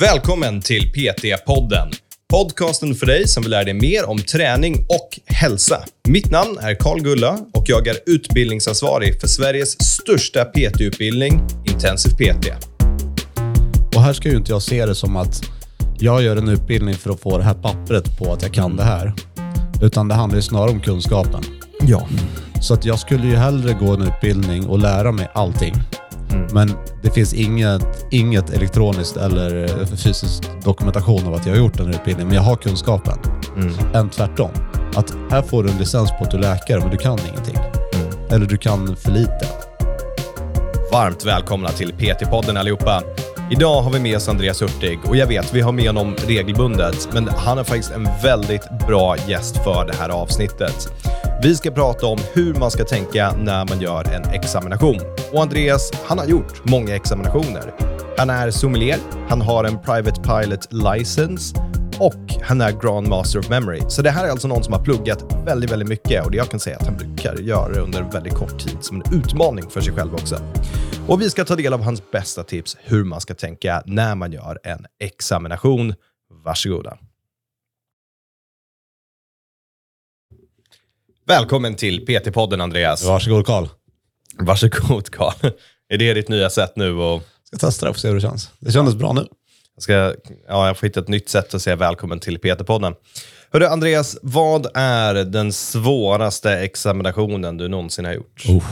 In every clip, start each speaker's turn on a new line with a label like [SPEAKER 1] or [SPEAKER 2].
[SPEAKER 1] Välkommen till PT-podden. Podcasten för dig som vill lära dig mer om träning och hälsa. Mitt namn är Karl Gulla och jag är utbildningsansvarig för Sveriges största PT-utbildning, Intensiv PT.
[SPEAKER 2] Och här ska ju inte jag se det som att jag gör en utbildning för att få det här pappret på att jag kan det här. Utan det handlar ju snarare om kunskapen.
[SPEAKER 1] Ja.
[SPEAKER 2] Så att jag skulle ju hellre gå en utbildning och lära mig allting. Men det finns inget, inget elektroniskt eller eh, fysisk dokumentation av att jag har gjort den här utbildningen, men jag har kunskapen. Än tvärtom. Att här får du en licens på att du är läkare, men du kan ingenting. Eller du kan för lite.
[SPEAKER 1] Varmt välkomna till PT-podden allihopa. Idag har vi med oss Andreas Hurtig och jag vet, vi har med honom regelbundet, men han är faktiskt en väldigt bra gäst för det här avsnittet. Vi ska prata om hur man ska tänka när man gör en examination. Och Andreas, han har gjort många examinationer. Han är sommelier, han har en Private Pilot License och han är Grand Master of Memory. Så det här är alltså någon som har pluggat väldigt, väldigt mycket och det jag kan säga att han brukar göra det under en väldigt kort tid som en utmaning för sig själv också. Och vi ska ta del av hans bästa tips hur man ska tänka när man gör en examination. Varsågoda. Välkommen till PT-podden Andreas.
[SPEAKER 2] Varsågod Karl.
[SPEAKER 1] Varsågod Karl. Är det ditt nya sätt nu? Och
[SPEAKER 2] Ska testa det och se hur det känns. Det kändes bra nu.
[SPEAKER 1] jag, ska, ja, jag får hitta ett nytt sätt att säga välkommen till PT-podden. Hörru Andreas, vad är den svåraste examinationen du någonsin har gjort?
[SPEAKER 2] Oh,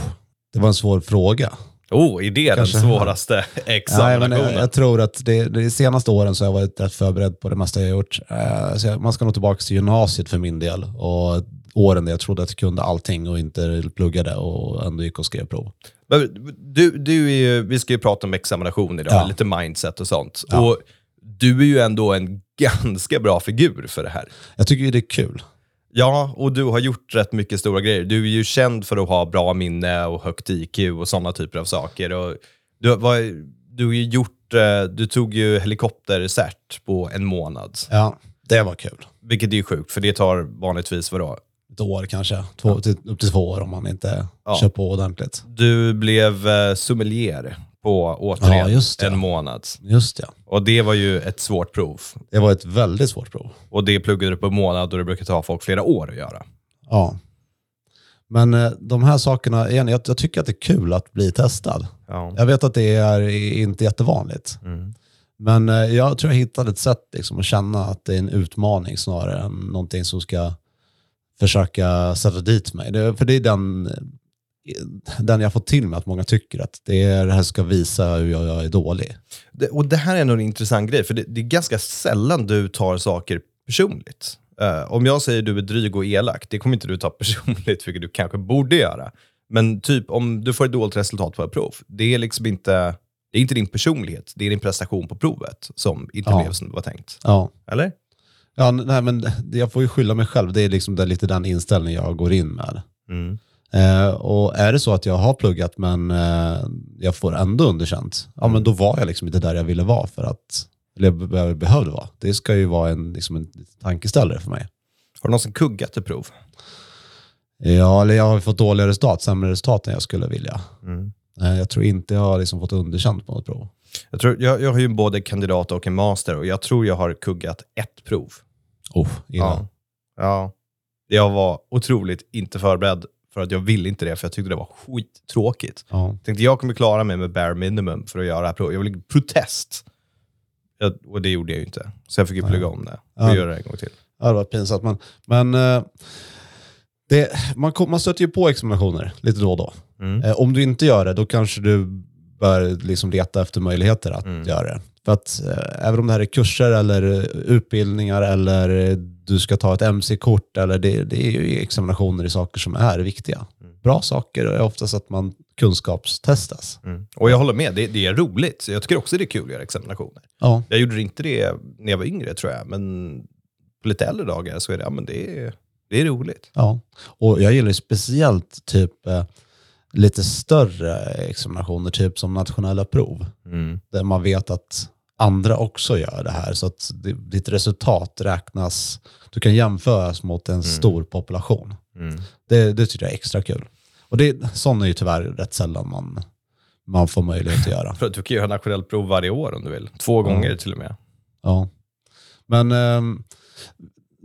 [SPEAKER 2] det var en svår fråga.
[SPEAKER 1] Oh, är det
[SPEAKER 2] Kanske.
[SPEAKER 1] den svåraste
[SPEAKER 2] Nej, men
[SPEAKER 1] examinationen?
[SPEAKER 2] jag, jag tror att det, de senaste åren så har jag varit rätt förberedd på det mesta jag har gjort. Jag, man ska nog tillbaka till gymnasiet för min del. Och åren där jag trodde att jag kunde allting och inte pluggade och ändå gick och skrev prov.
[SPEAKER 1] Men Du, du är vi ska ju prata om examination idag,
[SPEAKER 2] Ja.
[SPEAKER 1] lite mindset och sånt.
[SPEAKER 2] Ja.
[SPEAKER 1] Och du är ju ändå en ganska bra figur för det här.
[SPEAKER 2] Jag tycker ju det är kul.
[SPEAKER 1] Ja, och du har gjort rätt mycket stora grejer. Du är ju känd för att ha bra minne och högt IQ och sådana typer av saker. Och du, var, du har gjort, eh, du tog ju helikoptercert på en månad.
[SPEAKER 2] Ja, det var kul.
[SPEAKER 1] Vilket är ju sjukt, för det tar vanligtvis vadå?
[SPEAKER 2] Ett år kanske. Två, till, upp till två år om man inte
[SPEAKER 1] Ja.
[SPEAKER 2] kör på ordentligt.
[SPEAKER 1] Du blev eh, sommelier på återigen
[SPEAKER 2] Ja, det.
[SPEAKER 1] en månad.
[SPEAKER 2] Just ja.
[SPEAKER 1] Och det var ju ett svårt prov.
[SPEAKER 2] Det var ett väldigt svårt prov.
[SPEAKER 1] Och det pluggade du på en månad och det brukar ta folk flera år att göra.
[SPEAKER 2] Ja. Men eh, de här sakerna, igen, jag, jag tycker att det är kul att bli testad.
[SPEAKER 1] Ja.
[SPEAKER 2] Jag vet att det är inte jättevanligt.
[SPEAKER 1] Mm.
[SPEAKER 2] Men eh, jag tror jag hittade ett sätt liksom, att känna att det är en utmaning snarare än någonting som ska försöka sätta dit mig. Det, för det är den, den jag fått till mig att många tycker att det, är, det här ska visa hur jag, jag är dålig.
[SPEAKER 1] Det, och det här är nog en intressant grej, för det, det är ganska sällan du tar saker personligt. Eh, om jag säger du är dryg och elak, det kommer inte du ta personligt, vilket du kanske borde göra. Men typ om du får ett dåligt resultat på ett prov, det är liksom inte, det är inte din personlighet, det är din prestation på provet som inte
[SPEAKER 2] Ja.
[SPEAKER 1] blev som det var tänkt.
[SPEAKER 2] Ja.
[SPEAKER 1] Eller?
[SPEAKER 2] Ja, nej, men jag får ju skylla mig själv. Det är liksom det, lite den inställning jag går in med.
[SPEAKER 1] Mm.
[SPEAKER 2] Eh, och är det så att jag har pluggat men eh, jag får ändå underkänt, ja men då var jag liksom inte där jag ville vara för att, eller jag be- behövde vara. Det ska ju vara en, liksom en tankeställare för mig.
[SPEAKER 1] Har du någonsin kuggat ett prov?
[SPEAKER 2] Ja, eller jag har fått dåliga resultat, sämre resultat än jag skulle vilja.
[SPEAKER 1] Mm.
[SPEAKER 2] Eh, jag tror inte jag har liksom fått underkänt på något prov.
[SPEAKER 1] Jag, tror, jag, jag har ju både kandidat och en master och jag tror jag har kuggat ett prov.
[SPEAKER 2] Oh.
[SPEAKER 1] Ja. ja. Jag var otroligt inte förberedd för att jag ville inte det, för jag tyckte det var skittråkigt.
[SPEAKER 2] Ja.
[SPEAKER 1] Tänkte jag kommer klara mig med bare minimum för att göra det här provet. Jag vill protest. Jag, och det gjorde jag ju inte. Så jag fick ju plugga om det och
[SPEAKER 2] Ja.
[SPEAKER 1] göra det en gång till.
[SPEAKER 2] Ja, det var pinsamt. Men, men eh, det, man, man stöter ju på examinationer lite då och då.
[SPEAKER 1] Mm.
[SPEAKER 2] Eh, om du inte gör det, då kanske du bör liksom leta efter möjligheter att
[SPEAKER 1] Mm.
[SPEAKER 2] göra det. För att eh, även om det här är kurser eller eh, utbildningar eller eh, du ska ta ett MC-kort, eller det, det är ju examinationer i saker som är viktiga.
[SPEAKER 1] Mm.
[SPEAKER 2] Bra saker är oftast att man kunskapstestas.
[SPEAKER 1] Mm. Och jag håller med, det, det är roligt. Så Jag tycker också det är kul att göra examinationer.
[SPEAKER 2] Ja.
[SPEAKER 1] Jag gjorde inte det när jag var yngre tror jag, men på lite äldre dagar så är det, ja, men det, är, det är roligt.
[SPEAKER 2] Ja, och jag gillar ju speciellt typ eh, lite större examinationer, typ som nationella prov.
[SPEAKER 1] Mm.
[SPEAKER 2] Där man vet att andra också gör det här. Så att ditt resultat räknas, du kan jämföras mot en stor population.
[SPEAKER 1] Mm.
[SPEAKER 2] Det, det tycker jag är extra kul. Och det, sån är ju tyvärr rätt sällan man, man får möjlighet att göra.
[SPEAKER 1] Du kan göra nationellt prov varje år om du vill. Två gånger till och med.
[SPEAKER 2] Ja. Men ehm,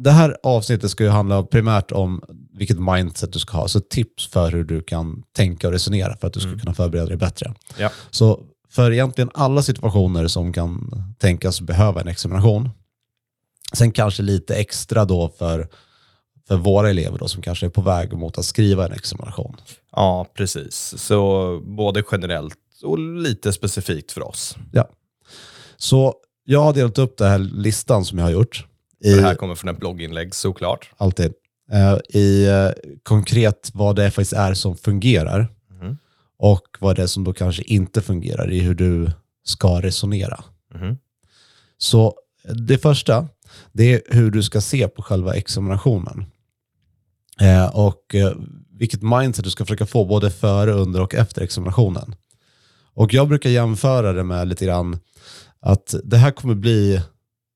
[SPEAKER 2] det här avsnittet ska ju handla primärt om vilket mindset du ska ha. Så tips för hur du kan tänka och resonera för att du ska kunna förbereda dig bättre.
[SPEAKER 1] Ja.
[SPEAKER 2] Så för egentligen alla situationer som kan tänkas behöva en examination, sen kanske lite extra då för, för våra elever då, som kanske är på väg mot att skriva en examination.
[SPEAKER 1] Ja, precis. Så både generellt och lite specifikt för oss.
[SPEAKER 2] Ja. Så jag har delat upp den här listan som jag har gjort. I,
[SPEAKER 1] Det här kommer från ett blogginlägg såklart.
[SPEAKER 2] alltid. Eh, I eh, konkret vad det faktiskt är som fungerar
[SPEAKER 1] Mhm.
[SPEAKER 2] och vad det är som då kanske inte fungerar i hur du ska resonera.
[SPEAKER 1] Mhm.
[SPEAKER 2] Så det första, det är hur du ska se på själva examinationen. Eh, och eh, vilket mindset du ska försöka få både före, under och efter examinationen. Och jag brukar jämföra det med lite grann att det här kommer bli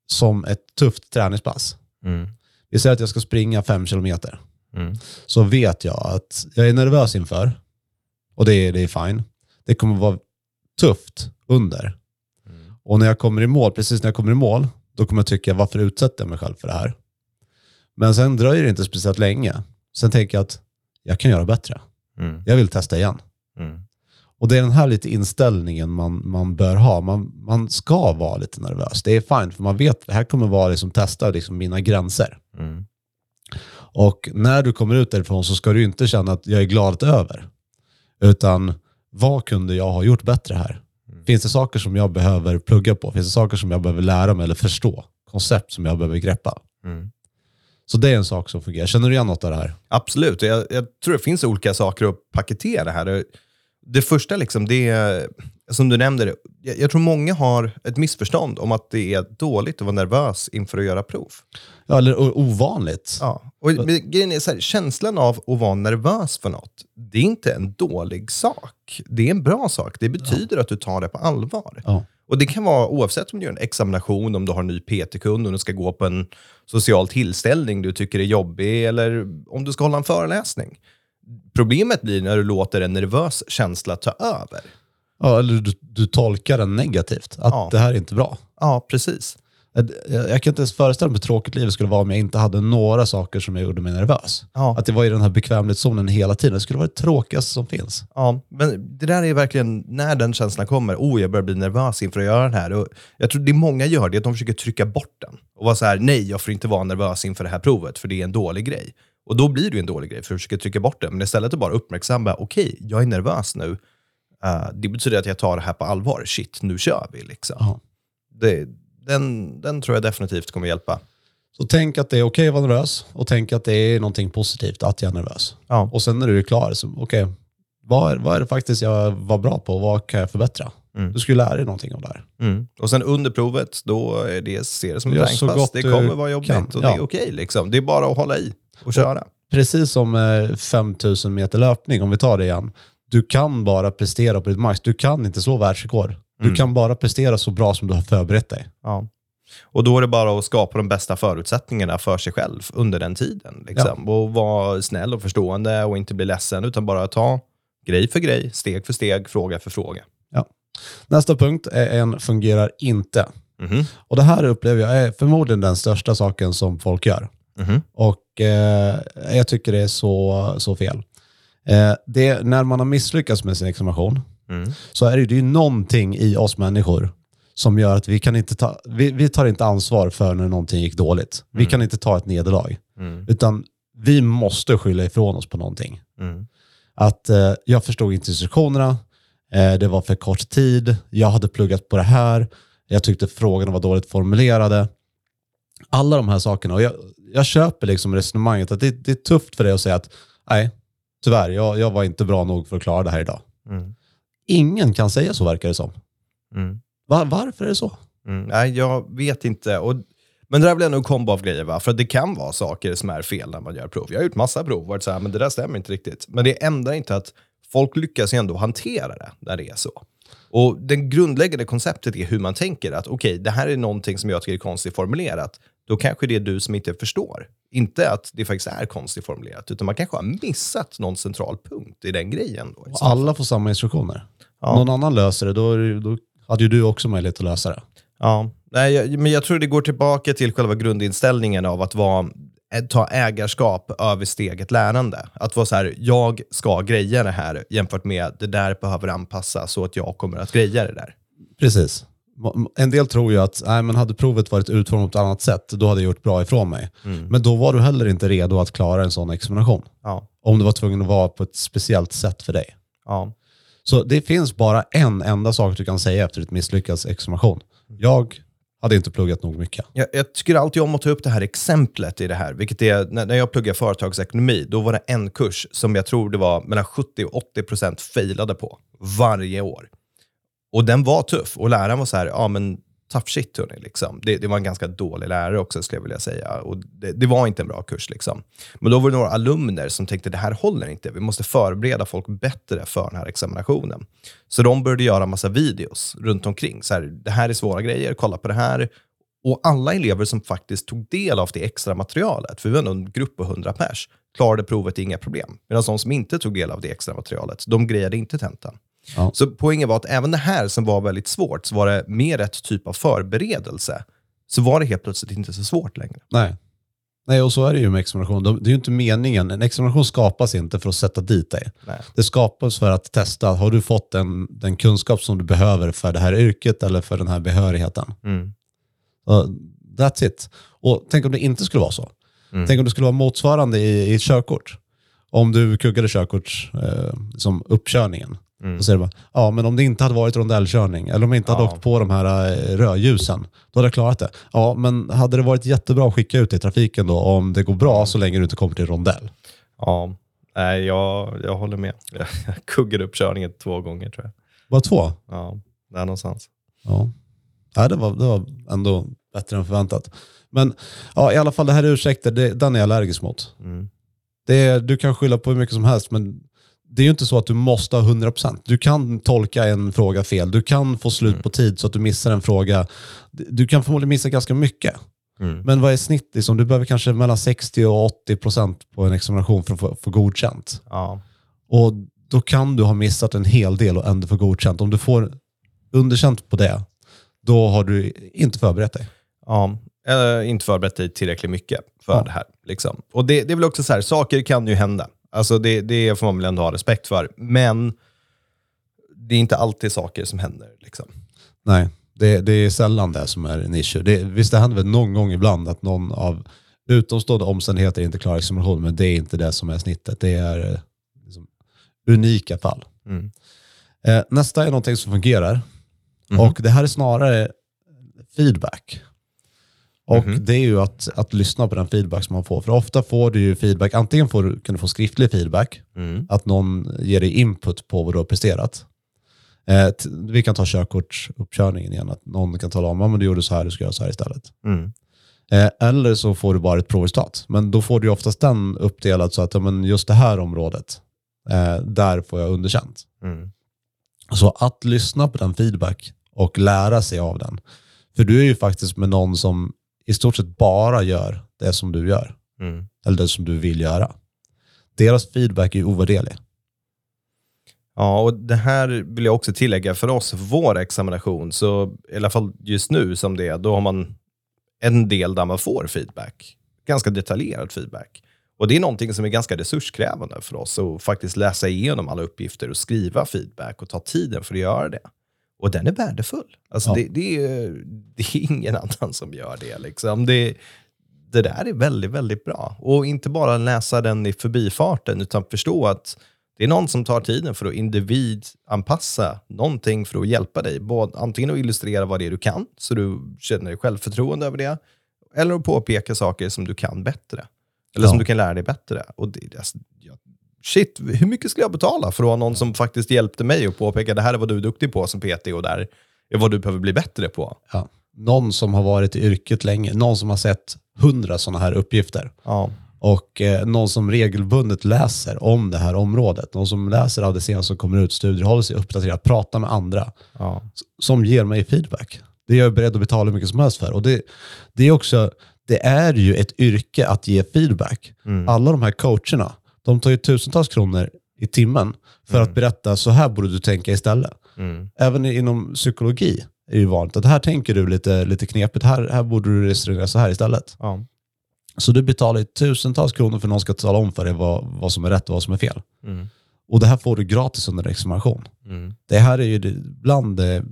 [SPEAKER 2] som ett tufft träningspass.
[SPEAKER 1] Mm.
[SPEAKER 2] Vi säger att jag ska springa fem kilometer.
[SPEAKER 1] Mm.
[SPEAKER 2] Så vet jag att jag är nervös inför. Och det är, det är fine. Det kommer vara tufft under.
[SPEAKER 1] Mm.
[SPEAKER 2] Och när jag kommer i mål, precis när jag kommer i mål, då kommer jag tycka varför utsätter jag mig själv för det här? Men sen dröjer det inte speciellt länge. Sen tänker jag att jag kan göra bättre.
[SPEAKER 1] Mm.
[SPEAKER 2] Jag vill testa igen.
[SPEAKER 1] Mm.
[SPEAKER 2] Och det är den här lite inställningen man, man bör ha. Man, man ska vara lite nervös. Det är fine, för man vet att det här kommer vara liksom testa liksom mina gränser.
[SPEAKER 1] Mm.
[SPEAKER 2] Och när du kommer ut därifrån så ska du inte känna att jag är glad över. Utan vad kunde jag ha gjort bättre här? Finns det saker som jag behöver plugga på? Finns det saker som jag behöver lära mig eller förstå? Koncept som jag behöver greppa?
[SPEAKER 1] Mm.
[SPEAKER 2] Så det är en sak som fungerar. Känner du igen något av det här?
[SPEAKER 1] Absolut. Jag, jag tror det finns olika saker att paketera här. Det första, liksom, det är, som du nämnde, jag, jag tror många har ett missförstånd om att det är dåligt att vara nervös inför att göra prov.
[SPEAKER 2] Ja, eller o- ovanligt.
[SPEAKER 1] Ja. Och men grejen är så här, känslan av att vara nervös för något, det är inte en dålig sak. Det är en bra sak. Det betyder att du tar det på allvar.
[SPEAKER 2] Ja.
[SPEAKER 1] Och Det kan vara oavsett om du gör en examination, om du har en ny PT-kund, om du ska gå på en social tillställning du tycker är jobbig eller om du ska hålla en föreläsning. Problemet blir när du låter en nervös känsla ta över.
[SPEAKER 2] Ja, eller du, du tolkar den negativt. Att
[SPEAKER 1] Ja.
[SPEAKER 2] det här är inte bra.
[SPEAKER 1] Ja, precis.
[SPEAKER 2] Jag, jag kan inte ens föreställa mig hur tråkigt livet skulle vara om jag inte hade några saker som jag gjorde mig nervös.
[SPEAKER 1] Ja.
[SPEAKER 2] Att det var i den här bekvämlighetszonen hela tiden. Det skulle vara det tråkigaste som finns.
[SPEAKER 1] Ja, men det där är verkligen när den känslan kommer. Oh, jag börjar bli nervös inför att göra det här. Och jag tror det många gör det, att de försöker trycka bort den. Och vara så här, nej, jag får inte vara nervös inför det här provet, för det är en dålig grej. Och då blir det ju en dålig grej, för att försöka trycka bort den. Men istället att bara uppmärksamma, okej, jag är nervös nu. Eh, det betyder att jag tar det här på allvar. Shit, nu kör vi. Liksom.
[SPEAKER 2] Ja.
[SPEAKER 1] Det, den, den tror jag definitivt kommer hjälpa.
[SPEAKER 2] Så tänk att det är okej att vara nervös och tänk att det är någonting positivt att jag är nervös.
[SPEAKER 1] Ja.
[SPEAKER 2] Och sen när du är klar, så okej, vad, är, vad är det faktiskt jag var bra på? Vad kan jag förbättra?
[SPEAKER 1] Mm.
[SPEAKER 2] Du skulle lära dig någonting av det här.
[SPEAKER 1] Mm. Och sen under provet, då är det, ser det som träningspass.
[SPEAKER 2] gott
[SPEAKER 1] Det
[SPEAKER 2] du
[SPEAKER 1] kommer vara jobbigt
[SPEAKER 2] kan.
[SPEAKER 1] och det är
[SPEAKER 2] Ja.
[SPEAKER 1] okej. liksom. Det är bara att hålla i och köra.
[SPEAKER 2] Precis som eh, 5000 meter löpning, om vi tar det igen. Du kan bara prestera på ditt max. Du kan inte slå världsrekord. Du
[SPEAKER 1] Mm.
[SPEAKER 2] kan bara prestera så bra som du har förberett dig.
[SPEAKER 1] Ja. Och då är det bara att skapa de bästa förutsättningarna för sig själv under den tiden. Liksom. Och vara snäll och förstående och inte bli ledsen, utan bara ta grej för grej, steg för steg, fråga för fråga.
[SPEAKER 2] Nästa punkt är en fungerar inte.
[SPEAKER 1] Mhm.
[SPEAKER 2] Och det här upplever jag är förmodligen den största saken som folk gör.
[SPEAKER 1] Mhm.
[SPEAKER 2] Och eh, jag tycker det är så, så fel. Eh, det är när man har misslyckats med sin examination
[SPEAKER 1] Mm.
[SPEAKER 2] så är det ju någonting i oss människor som gör att vi kan inte ta, vi, vi tar inte ansvar för när någonting gick dåligt. Vi kan inte ta ett nederlag.
[SPEAKER 1] Mm.
[SPEAKER 2] Utan vi måste skylla ifrån oss på någonting.
[SPEAKER 1] Mm.
[SPEAKER 2] Att eh, jag förstod inte instruktionerna, eh, det var för kort tid, jag hade pluggat på det här, jag tyckte frågorna var dåligt formulerade. Alla de här sakerna. Och jag, jag köper liksom resonemanget att det, det är tufft för dig att säga att nej, tyvärr, jag, jag var inte bra nog för att klara det här idag.
[SPEAKER 1] Mm.
[SPEAKER 2] Ingen kan säga så verkar det som.
[SPEAKER 1] Mm.
[SPEAKER 2] Va, varför är det så?
[SPEAKER 1] Mm. Nej, jag vet inte. Och, men det där är väl ändå en kombo av grejer, va? för det kan vara saker som är fel när man gör prov. Jag har gjort massa prov och varit så här, men det där stämmer inte riktigt. Men det ändrar inte att folk lyckas ju ändå hantera det när det är så. Och det grundläggande konceptet är hur man tänker att okej, det här är någonting som jag tycker är konstigt formulerat. Då kanske det är du som inte förstår. Inte att det faktiskt är konstigt formulerat, utan man kanske har missat någon central punkt i den grejen. Då, fall.
[SPEAKER 2] Alla får samma instruktioner.
[SPEAKER 1] Ja.
[SPEAKER 2] Någon annan löser det, då, då hade ju du också möjlighet att lösa det.
[SPEAKER 1] Ja, Nej, jag, men jag tror det går tillbaka till själva grundinställningen av att vara, eh, ta ägarskap över steget lärande. Att vara så här, jag ska greja det här jämfört med det där behöver anpassas så att jag kommer att greja det där.
[SPEAKER 2] Precis. En del tror ju att nej, men hade provet varit utformat på ett annat sätt, då hade jag gjort bra ifrån mig.
[SPEAKER 1] Mm.
[SPEAKER 2] Men då var du heller inte redo att klara en sån examination.
[SPEAKER 1] Ja,
[SPEAKER 2] Om du var tvungen att vara på ett speciellt sätt för dig.
[SPEAKER 1] ja,
[SPEAKER 2] Så det finns bara en enda sak du kan säga efter ett misslyckats examination. Jag hade inte pluggat nog mycket.
[SPEAKER 1] Jag, jag tycker alltid om att ta upp det här exemplet i det här, vilket är när, när jag pluggade företagsekonomi, då var det en kurs som jag tror det var mellan 70 och 80 procent failade på varje år. Och den var tuff och läraren var så här, ja men tough shit hörni. Liksom. Det, det var en ganska dålig lärare också skulle jag vilja säga. Och det, det var inte en bra kurs. Liksom. Men då var det några alumner som tänkte, det här håller inte. Vi måste förbereda folk bättre för den här examinationen. Så de började göra massa videos runt omkring. Så här, det här är svåra grejer, kolla på det här. Och alla elever som faktiskt tog del av det extra materialet, för vi var ändå en grupp på 100 pers, klarade provet inga problem. Medan de som inte tog del av det extra materialet, de grejade inte tentan.
[SPEAKER 2] Ja.
[SPEAKER 1] Så poängen var att även det här som var väldigt svårt, så var det mer rätt typ av förberedelse, så var det helt plötsligt inte så svårt längre.
[SPEAKER 2] Nej. Nej, och så är det ju med examination. De- Det är ju inte meningen. En examination skapas inte för att sätta dit dig.
[SPEAKER 1] Nej.
[SPEAKER 2] Det skapas för att testa, har du fått den, den kunskap som du behöver för det här yrket eller för den här behörigheten?
[SPEAKER 1] Mm.
[SPEAKER 2] Uh, that's it. Och tänk om det inte skulle vara så.
[SPEAKER 1] Mm.
[SPEAKER 2] Tänk om det skulle vara motsvarande i, i ett körkort. Om du kuggade körkort eh, som uppkörningen.
[SPEAKER 1] Mm.
[SPEAKER 2] Så säger du bara, ja men om det inte hade varit rondellkörning eller om vi inte hade
[SPEAKER 1] Ja.
[SPEAKER 2] åkt på de här eh, rödljusen, då hade jag klarat det. Ja, men hade det varit jättebra att skicka ut det i trafiken då om det går bra så länge du inte kommer till rondell?
[SPEAKER 1] Ja, Nej, jag, jag håller med. Jag kuggade upp körningen två gånger tror jag.
[SPEAKER 2] Bara två?
[SPEAKER 1] Ja, där någonstans.
[SPEAKER 2] Ja. ja det, var, det var ändå bättre än förväntat. Men ja, i alla fall det här ursäkter, det, den är jag allergisk mot.
[SPEAKER 1] Mm.
[SPEAKER 2] Det är, du kan skylla på hur mycket som helst, men det är ju inte så att du måste ha 100%. Du kan tolka en fråga fel. Du kan få slut på tid så att du missar en fråga. Du kan förmodligen missa ganska mycket.
[SPEAKER 1] Mm.
[SPEAKER 2] Men vad är snitt? Liksom? Du behöver kanske mellan 60 och 80% på en examination för att få, få godkänt.
[SPEAKER 1] Ja.
[SPEAKER 2] Och då kan du ha missat en hel del och ändå få godkänt. Om du får underkänt på det, då har du inte förberett dig.
[SPEAKER 1] Ja, eller inte förberett dig tillräckligt mycket för
[SPEAKER 2] Ja.
[SPEAKER 1] det här. Liksom. Och det, det är väl också så här, saker kan ju hända. Alltså det, det får man väl ändå ha respekt för. Men det är inte alltid saker som händer. Liksom.
[SPEAKER 2] Nej, det, det är sällan det som är en issue. Det, visst, det händer väl någon gång ibland att någon av utomstående omständigheter inte klarar examination, men det är inte det som är snittet. Det är eh, liksom, unika fall.
[SPEAKER 1] Mm.
[SPEAKER 2] Eh, nästa är någonting som fungerar.
[SPEAKER 1] Mhm.
[SPEAKER 2] Och det här är snarare feedback. Och
[SPEAKER 1] Mhm.
[SPEAKER 2] det är ju att, att lyssna på den feedback som man får. För ofta får du ju feedback, antingen får du, kan du få skriftlig feedback,
[SPEAKER 1] Mm.
[SPEAKER 2] att någon ger dig input på vad du har presterat. Eh, vi kan ta körkortsuppkörningen igen, att någon kan tala om om du gjorde så här, du ska göra så här istället.
[SPEAKER 1] Mm.
[SPEAKER 2] Eh, eller så får du bara ett provresultat. Men då får du oftast den uppdelad så att ja, men just det här området, eh, där får jag underkänt.
[SPEAKER 1] Mm.
[SPEAKER 2] Så att lyssna på den feedback och lära sig av den. För du är ju faktiskt med någon som i stort sett bara gör det som du gör.
[SPEAKER 1] Mm.
[SPEAKER 2] Eller det som du vill göra. Deras feedback är ju ovärderlig.
[SPEAKER 1] Ja, och det här vill jag också tillägga för oss, för vår examination, så i alla fall just nu som det är, då har man en del där man får feedback. Ganska detaljerad feedback. Och det är någonting som är ganska resurskrävande för oss, att faktiskt läsa igenom alla uppgifter och skriva feedback och ta tiden för att göra det. Och den är värdefull. Alltså
[SPEAKER 2] Ja.
[SPEAKER 1] det, det, är, det är ingen annan som gör det. Liksom. Det, det där är väldigt, väldigt bra. Och inte bara läsa den i förbifarten, utan förstå att det är någon som tar tiden för att individanpassa någonting för att hjälpa dig. Både, antingen att illustrera vad det är du kan, så du känner dig självförtroende över det, eller att påpeka saker som du kan bättre. Eller som
[SPEAKER 2] Ja.
[SPEAKER 1] du kan lära dig bättre. Och det, alltså, jag, shit, hur mycket skulle jag betala för att ha någon som faktiskt hjälpte mig och påpeka det här är vad du är duktig på som PT och där är vad du behöver bli bättre på.
[SPEAKER 2] Ja. Någon som har varit i yrket länge, någon som har sett hundra sådana här uppgifter.
[SPEAKER 1] Ja.
[SPEAKER 2] Och eh, någon som regelbundet läser om det här området. Någon som läser av det senaste som kommer ut, studier, håller sig uppdaterad, pratar med andra.
[SPEAKER 1] Ja.
[SPEAKER 2] Som ger mig feedback. Det är jag beredd att betala hur mycket som helst för. Och det, det är också, det är ju ett yrke att ge feedback.
[SPEAKER 1] Mm.
[SPEAKER 2] Alla de här coacherna, de tar ju tusentals kronor i timmen för att berätta, så här borde du tänka istället.
[SPEAKER 1] Mm.
[SPEAKER 2] Även inom psykologi är ju vanligt att här tänker du lite, lite knepigt, här, här borde du resonera så här istället.
[SPEAKER 1] Ja.
[SPEAKER 2] Så du betalar ju tusentals kronor för att någon ska tala om för dig vad, vad som är rätt och vad som är fel.
[SPEAKER 1] Mm.
[SPEAKER 2] Och det här får du gratis under examination.
[SPEAKER 1] Mm.
[SPEAKER 2] Det här är ju det, bland det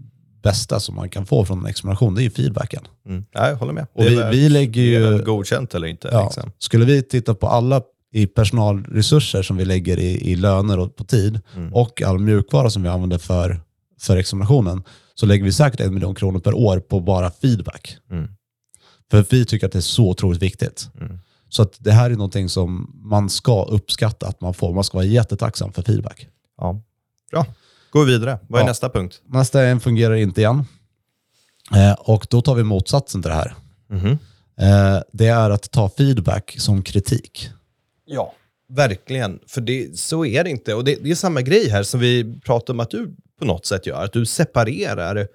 [SPEAKER 2] bästa som man kan få från en examination, det är ju feedbacken.
[SPEAKER 1] Mm. Ja, jag håller med.
[SPEAKER 2] Och
[SPEAKER 1] Det
[SPEAKER 2] vi, vi lägger
[SPEAKER 1] det
[SPEAKER 2] ju...
[SPEAKER 1] godkänt eller inte.
[SPEAKER 2] Ja,
[SPEAKER 1] Liksom.
[SPEAKER 2] skulle vi titta på alla i personalresurser som vi lägger i, i löner och på tid
[SPEAKER 1] Mm.
[SPEAKER 2] och all mjukvara som vi använder för, för examinationen så lägger vi säkert en miljon kronor per år på bara feedback.
[SPEAKER 1] Mm.
[SPEAKER 2] För vi tycker att det är så otroligt viktigt.
[SPEAKER 1] Mm.
[SPEAKER 2] Så att det här är någonting som man ska uppskatta att man får. Man ska vara jättetacksam för feedback.
[SPEAKER 1] Ja. Bra. Gå vidare. Vad är
[SPEAKER 2] Ja.
[SPEAKER 1] nästa punkt?
[SPEAKER 2] Nästa en fungerar inte igen. Eh, och då tar vi motsatsen till det här.
[SPEAKER 1] Mhm.
[SPEAKER 2] Eh, det är att ta feedback som kritik.
[SPEAKER 1] Ja, verkligen. För det, så är det inte. Och det, det är samma grej här som vi pratade om att du på något sätt gör. Att du separerar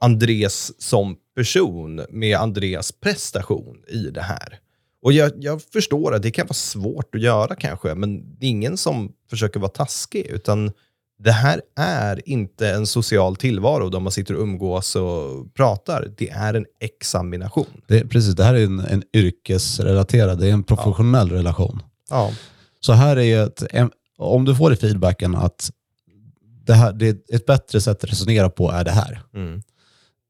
[SPEAKER 1] Andres som person med Andreas prestation i det här. Och jag, jag förstår att det kan vara svårt att göra kanske, men det är ingen som försöker vara taskig, utan det här är inte en social tillvaro där man sitter och umgås och pratar. Det är en examination.
[SPEAKER 2] Det, precis, det här är en, en yrkesrelaterad, det är en professionell relation.
[SPEAKER 1] Ja.
[SPEAKER 2] Så här är ett, om du får i feedbacken att det här, det ett bättre sätt att resonera på är det här.
[SPEAKER 1] Mm.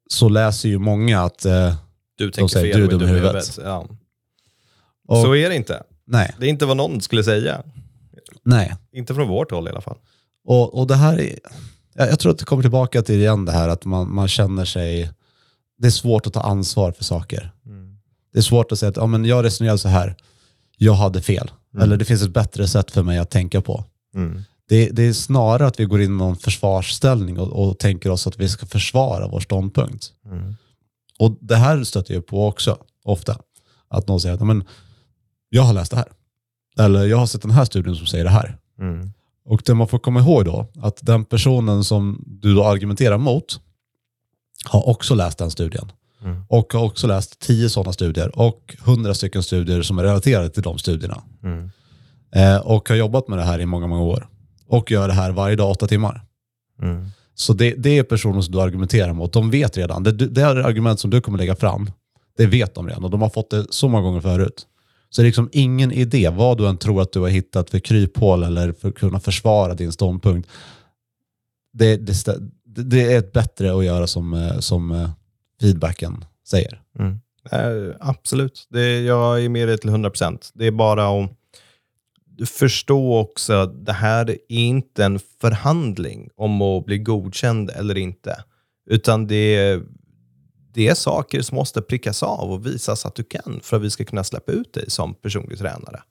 [SPEAKER 2] Så läser ju många att... Eh,
[SPEAKER 1] Du tänker
[SPEAKER 2] säger,
[SPEAKER 1] fel
[SPEAKER 2] "Du är dum i huvudet."
[SPEAKER 1] huvudet. Ja.
[SPEAKER 2] och,
[SPEAKER 1] Så är det inte.
[SPEAKER 2] nej,
[SPEAKER 1] Det är inte vad någon skulle säga.
[SPEAKER 2] nej.
[SPEAKER 1] Inte från vårt håll i alla fall.
[SPEAKER 2] Och, och det här är, jag, tror att det kommer tillbaka till igen det här att man, man känner sig, det är svårt att ta ansvar för saker. Det är svårt att säga att ja, men jag resonerade så här, jag hade fel. Eller det finns ett bättre sätt för mig att tänka på.
[SPEAKER 1] Mm.
[SPEAKER 2] Det, det är snarare att vi går in i någon försvarsställning och, och tänker oss att vi ska försvara vår ståndpunkt.
[SPEAKER 1] Mm.
[SPEAKER 2] Och det här stöter jag på också, ofta. Att någon säger att "Ja, men, jag har läst det här. Eller jag har sett den här studien som säger det här.
[SPEAKER 1] Mm.
[SPEAKER 2] Och det man får komma ihåg då, att den personen som du då argumenterar mot har också läst den studien.
[SPEAKER 1] Mm.
[SPEAKER 2] Och har också läst tio sådana studier och hundra stycken studier som är relaterade till de studierna.
[SPEAKER 1] Mm.
[SPEAKER 2] Eh, och har jobbat med det här i många, många år. Och gör det här varje dag, åtta timmar.
[SPEAKER 1] Mm.
[SPEAKER 2] Så det, det är personer som du argumenterar mot. De vet redan. Det, det är argument som du kommer lägga fram. Det vet de redan och de har fått det så många gånger förut. Så det är liksom ingen idé vad du än tror att du har hittat för kryphål eller för att kunna försvara din ståndpunkt. Det, det, det är ett bättre att göra som, eh, som eh, feedbacken säger.
[SPEAKER 1] Mm. Eh, absolut. Det, jag är med dig till 100%. Det är bara att förstå också att det här är inte en förhandling om att bli godkänd eller inte. Utan det är, det är saker som måste prickas av och visas att du kan för att vi ska kunna släppa ut dig som personlig tränare.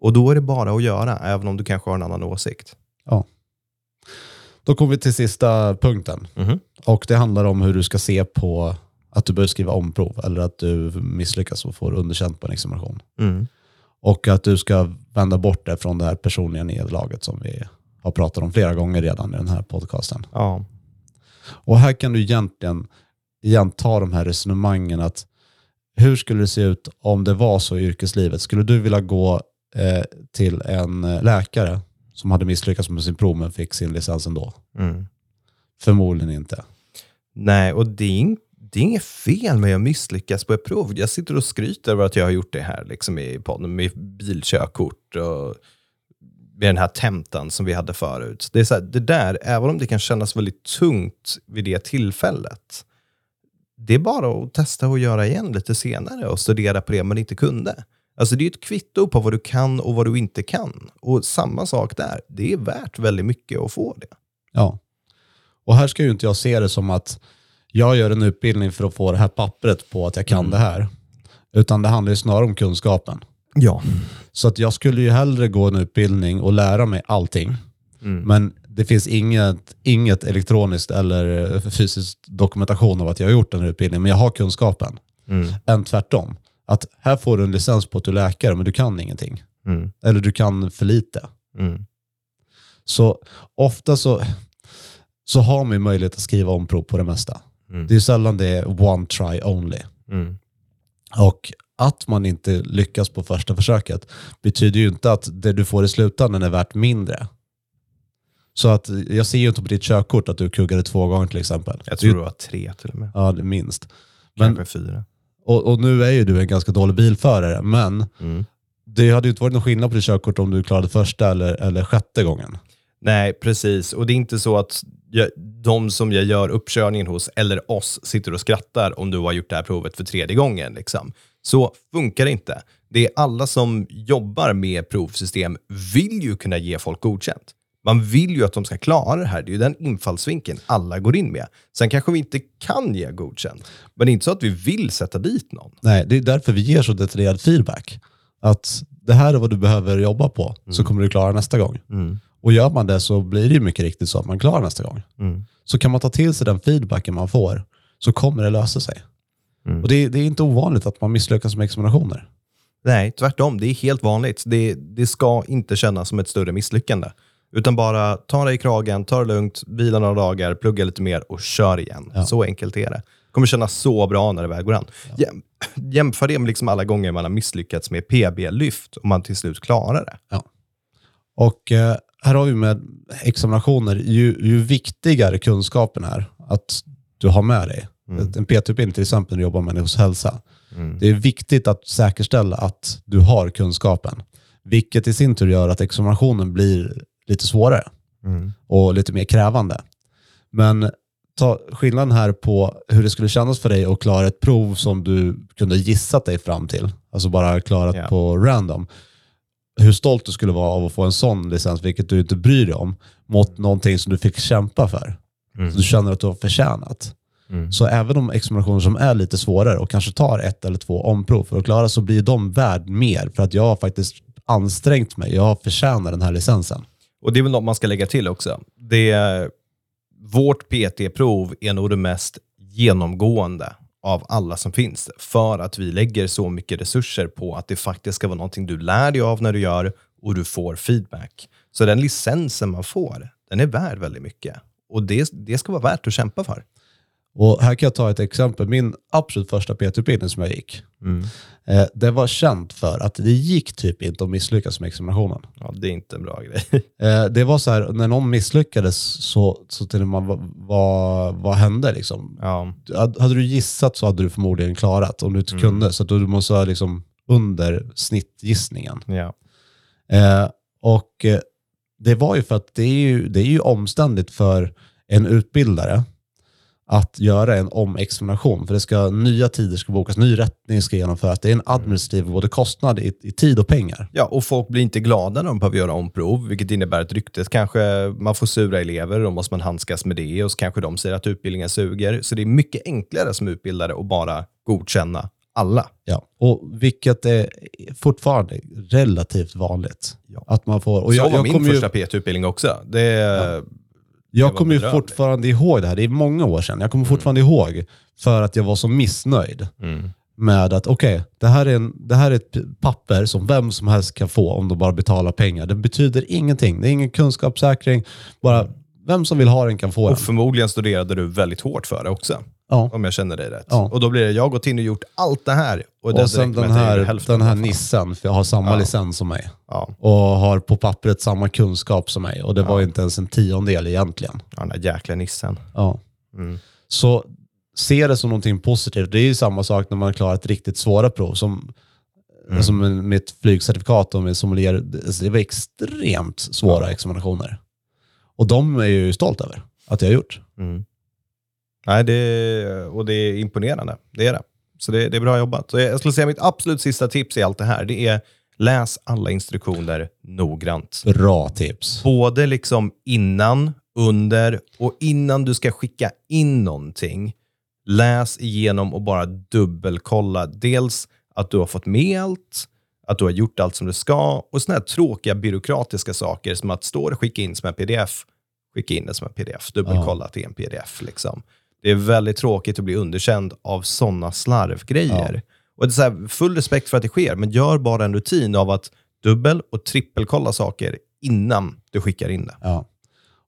[SPEAKER 1] Och då är det bara att göra, även om du kanske har en annan åsikt.
[SPEAKER 2] Ja. Då kommer vi till sista punkten.
[SPEAKER 1] Mhm.
[SPEAKER 2] Och det handlar om hur du ska se på att du bör skriva omprov eller att du misslyckas och får underkänt på en examination.
[SPEAKER 1] Mm.
[SPEAKER 2] Och att du ska vända bort det från det här personliga nederlaget som vi har pratat om flera gånger redan i den här podcasten.
[SPEAKER 1] Ja.
[SPEAKER 2] Och här kan du egentligen igen ta de här resonemangen att hur skulle det se ut om det var så i yrkeslivet? Skulle du vilja gå eh, till en eh, läkare som hade misslyckats med sin prov men fick sin licens ändå?
[SPEAKER 1] Mm.
[SPEAKER 2] Förmodligen inte.
[SPEAKER 1] Nej, och det är, ing- det är inget fel med att misslyckas på ett prov. Jag sitter och skryter över att jag har gjort det här liksom i podden med bilkörkort och med den här tentan som vi hade förut. Det, är så här, det där, även om det kan kännas väldigt tungt vid det tillfället, det är bara att testa och göra igen lite senare och studera på det man inte kunde. Alltså det är ett kvitto på vad du kan och vad du inte kan. Och samma sak där, det är värt väldigt mycket att få det.
[SPEAKER 2] Ja. Och här ska ju inte jag se det som att jag gör en utbildning för att få det här pappret på att jag kan det här. Utan det handlar ju snarare om kunskapen.
[SPEAKER 1] Ja.
[SPEAKER 2] Så att jag skulle ju hellre gå en utbildning och lära mig allting.
[SPEAKER 1] Mm.
[SPEAKER 2] Men det finns inget, inget elektroniskt eller eh, fysisk dokumentation av att jag har gjort den här utbildningen, men jag har kunskapen.
[SPEAKER 1] Mm.
[SPEAKER 2] Än tvärtom. Att här får du en licens på att du är läkare, men du kan ingenting.
[SPEAKER 1] Mm.
[SPEAKER 2] Eller du kan för lite.
[SPEAKER 1] Mm.
[SPEAKER 2] Så ofta så, så har man möjlighet att skriva omprov på det mesta.
[SPEAKER 1] Mm.
[SPEAKER 2] Det är sällan det är one try only.
[SPEAKER 1] Mm.
[SPEAKER 2] Och att man inte lyckas på första försöket betyder ju inte att det du får i slutändan är värt mindre. Så att jag ser ju inte på ditt körkort att du kuggade två gånger till exempel.
[SPEAKER 1] Jag tror
[SPEAKER 2] Det-
[SPEAKER 1] var tre till och med.
[SPEAKER 2] Ja, det minst. Men,
[SPEAKER 1] Kanske fyra.
[SPEAKER 2] och, och nu är ju du en ganska dålig bilförare, men
[SPEAKER 1] Mm.
[SPEAKER 2] det hade ju inte varit någon skillnad på ditt körkort om du klarade första eller, eller sjätte gången.
[SPEAKER 1] Nej, precis. Och det är inte så att jag, de som jag gör uppkörningen hos, eller oss, sitter och skrattar om du har gjort det här provet för tredje gången. Liksom. Så funkar det inte. Det är alla som jobbar med provsystem vill ju kunna ge folk godkänt. Man vill ju att de ska klara det här. Det är ju den infallsvinkeln alla går in med. Sen kanske vi inte kan ge godkänt, men det är inte så att vi vill sätta dit någon.
[SPEAKER 2] Nej, det är därför vi ger så detaljerad feedback. Att det här är vad du behöver jobba på, så kommer du klara nästa gång. Och gör man det så blir det ju mycket riktigt så att man klarar nästa gång. Så kan man ta till sig den feedbacken man får, så kommer det lösa sig. Och det, är- det är inte ovanligt att man misslyckas med examinationer.
[SPEAKER 1] Nej, tvärtom. Det är helt vanligt. Det, det ska inte kännas som ett större misslyckande. Utan bara ta dig i kragen, ta det lugnt, vila några dagar, plugga lite mer och kör igen. Så enkelt är det. Kommer kännas så bra när det väl går an. Jäm, jämför det med liksom alla gånger man har misslyckats med PB-lyft och man till slut klarar det.
[SPEAKER 2] Ja. Och eh, här har vi med examinationer, ju, ju viktigare kunskapen är att du har med dig. En PT-utbildning till exempel när du jobbar med människors hälsa. Det är viktigt att säkerställa att du har kunskapen. Vilket i sin tur gör att examinationen blir lite svårare och lite mer krävande. Men ta skillnaden här på hur det skulle kännas för dig att klara ett prov som du kunde gissat dig fram till. Alltså bara klarat
[SPEAKER 1] Ja.
[SPEAKER 2] på random. Hur stolt du skulle vara av att få en sån licens, vilket du inte bryr dig om, mot någonting som du fick kämpa för. Så du känner att du har förtjänat. Så även de examinationer som är lite svårare och kanske tar ett eller två omprov för att klara så blir de värd mer för att jag har faktiskt ansträngt mig. Jag förtjänar den här licensen.
[SPEAKER 1] Och det är väl något man ska lägga till också. Det, vårt PT-prov är nog det mest genomgående av alla som finns. För att vi lägger så mycket resurser på att det faktiskt ska vara någonting du lär dig av när du gör och du får feedback. Så den licensen man får, den är värd väldigt mycket. Och det, det ska vara värt att kämpa för.
[SPEAKER 2] Och här kan jag ta ett exempel. Min absolut första PT-utbildning som jag gick, eh, det var känt för att det gick typ inte att misslyckas med examinationen.
[SPEAKER 1] Ja, det är inte en bra grej.
[SPEAKER 2] Eh, det var så här, när någon misslyckades så, så till man, vad, vad, vad hände liksom?
[SPEAKER 1] Ja,
[SPEAKER 2] Hade du gissat så hade du förmodligen klarat om du inte kunde. Så du måste vara liksom under snittgissningen.
[SPEAKER 1] ja.
[SPEAKER 2] Eh, och eh, det var ju för att det är ju, det är ju omständigt för en utbildare att göra en omexamination. För det ska, nya tider ska bokas, ny rättning ska genomföras. Det är en administrativ både kostnad i, i tid och pengar.
[SPEAKER 1] Ja, och folk blir inte glada när de behöver göra omprov, vilket innebär att ryktet kanske, man får sura elever, då måste man handskas med det och så kanske de säger att utbildningen suger. Så det är mycket enklare som utbildare att bara godkänna alla.
[SPEAKER 2] Ja. Och vilket är fortfarande relativt vanligt.
[SPEAKER 1] Ja.
[SPEAKER 2] Att man får, och jag,
[SPEAKER 1] så var
[SPEAKER 2] jag
[SPEAKER 1] min
[SPEAKER 2] kommer ju,
[SPEAKER 1] första PT-utbildning också. Det, det
[SPEAKER 2] jag kommer ju
[SPEAKER 1] bedrövligt.
[SPEAKER 2] fortfarande ihåg det här. Det är många år sedan. Jag kommer fortfarande ihåg för att jag var så missnöjd.
[SPEAKER 1] mm.
[SPEAKER 2] med att okej, det, här är en- det här är ett papper som vem som helst kan få om de bara betalar pengar. Det betyder ingenting. Det är ingen kunskapssäkring. Bara vem som vill ha den kan få den.
[SPEAKER 1] Och förmodligen studerade du väldigt hårt för det också,
[SPEAKER 2] Ja.
[SPEAKER 1] om jag känner dig rätt.
[SPEAKER 2] Ja.
[SPEAKER 1] Och då blir det, jag har gått in och gjort allt det här. Och, det
[SPEAKER 2] Och sen den här, den här nissen, för jag har samma
[SPEAKER 1] Ja.
[SPEAKER 2] licens som mig.
[SPEAKER 1] Ja,
[SPEAKER 2] Och har på pappret samma kunskap som mig. Och det var ju inte ens en tiondel egentligen.
[SPEAKER 1] den där jäkla nissen.
[SPEAKER 2] Ja.
[SPEAKER 1] Mm.
[SPEAKER 2] Så se det som någonting positivt. Det är ju samma sak när man klarar ett riktigt svåra prov. Som,
[SPEAKER 1] Mm.
[SPEAKER 2] som mitt flygcertifikat och med sommelier. Det, alltså det var extremt svåra
[SPEAKER 1] Ja.
[SPEAKER 2] examinationer. Och de är jag ju stolt över att jag har gjort.
[SPEAKER 1] Mm. Nej, det, och det är imponerande. Det är det. Så det, det är bra jobbat. Så jag skulle säga mitt absolut sista tips i allt det här, det är läs alla instruktioner noggrant.
[SPEAKER 2] Bra tips.
[SPEAKER 1] Både liksom innan, under och innan du ska skicka in någonting. Läs igenom och bara dubbelkolla. Dels att du har fått med allt, att du har gjort allt som du ska och såna här tråkiga byråkratiska saker som att stå och skicka in som en pdf, skicka in det som en pdf, dubbelkolla det är en pdf. Liksom. Det är väldigt tråkigt att bli underkänd av sådana slarvgrejer. Och det är så här, full respekt för att det sker, men gör bara en rutin av att dubbel och trippelkolla saker innan du skickar in det.
[SPEAKER 2] Ja.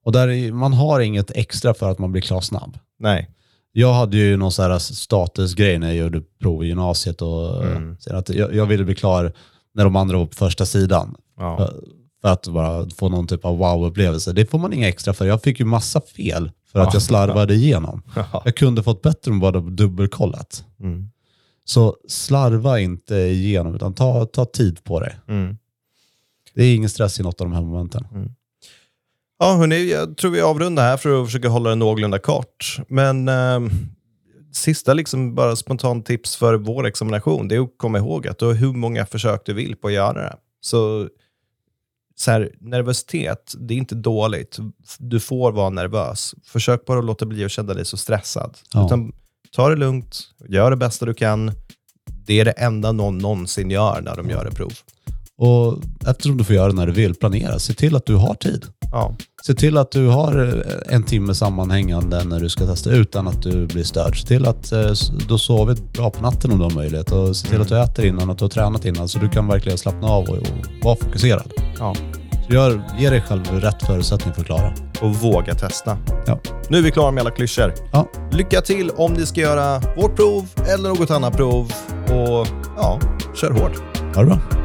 [SPEAKER 2] Och där är, man har inget extra för att man blir klar snabb.
[SPEAKER 1] Nej.
[SPEAKER 2] Jag hade ju någon sån här statusgrej när jag gjorde prov i gymnasiet och
[SPEAKER 1] Mm.
[SPEAKER 2] att jag, jag ville bli klar när de andra var på första sidan.
[SPEAKER 1] Ja.
[SPEAKER 2] För att bara få någon typ av wow-upplevelse. Det får man inga extra för. Jag fick ju massa fel för att
[SPEAKER 1] Ja.
[SPEAKER 2] jag slarvade igenom.
[SPEAKER 1] Ja.
[SPEAKER 2] Jag kunde fått bättre om bara dubbelkollat.
[SPEAKER 1] Mm.
[SPEAKER 2] Så slarva inte igenom, utan ta, ta tid på det.
[SPEAKER 1] Mm.
[SPEAKER 2] Det är ingen stress i något av de här momenten.
[SPEAKER 1] Ja, hörni, jag tror vi avrundar här för att försöka hålla det någorlunda kort. Men eh, sista liksom bara spontant tips för vår examination, det är att komma ihåg att du har hur många försök du vill på att göra det. Så, så här, nervositet, det är inte dåligt. Du får vara nervös. Försök bara att låta bli att känna dig så stressad.
[SPEAKER 2] Ja.
[SPEAKER 1] Utan, ta det lugnt, gör det bästa du kan. Det är det enda någon någonsin gör när de gör ett prov.
[SPEAKER 2] Och eftersom du får göra det när du vill, planera. Se till att du har tid.
[SPEAKER 1] Ja.
[SPEAKER 2] Se till att du har eh, en timme sammanhängande när du ska testa utan att du blir störd. Se till att eh, du sovit bra på natten om du har möjlighet och se till att du äter innan och att du har tränat innan så du kan verkligen slappna av och, och vara fokuserad.
[SPEAKER 1] Ja.
[SPEAKER 2] Så gör, ge dig själv rätt förutsättning för att klara.
[SPEAKER 1] Och våga testa.
[SPEAKER 2] Ja.
[SPEAKER 1] Nu är vi klara med alla klyschor.
[SPEAKER 2] Ja.
[SPEAKER 1] Lycka till om ni ska göra vårt prov eller något annat prov. Och ja, kör hårt.
[SPEAKER 2] Ha det bra.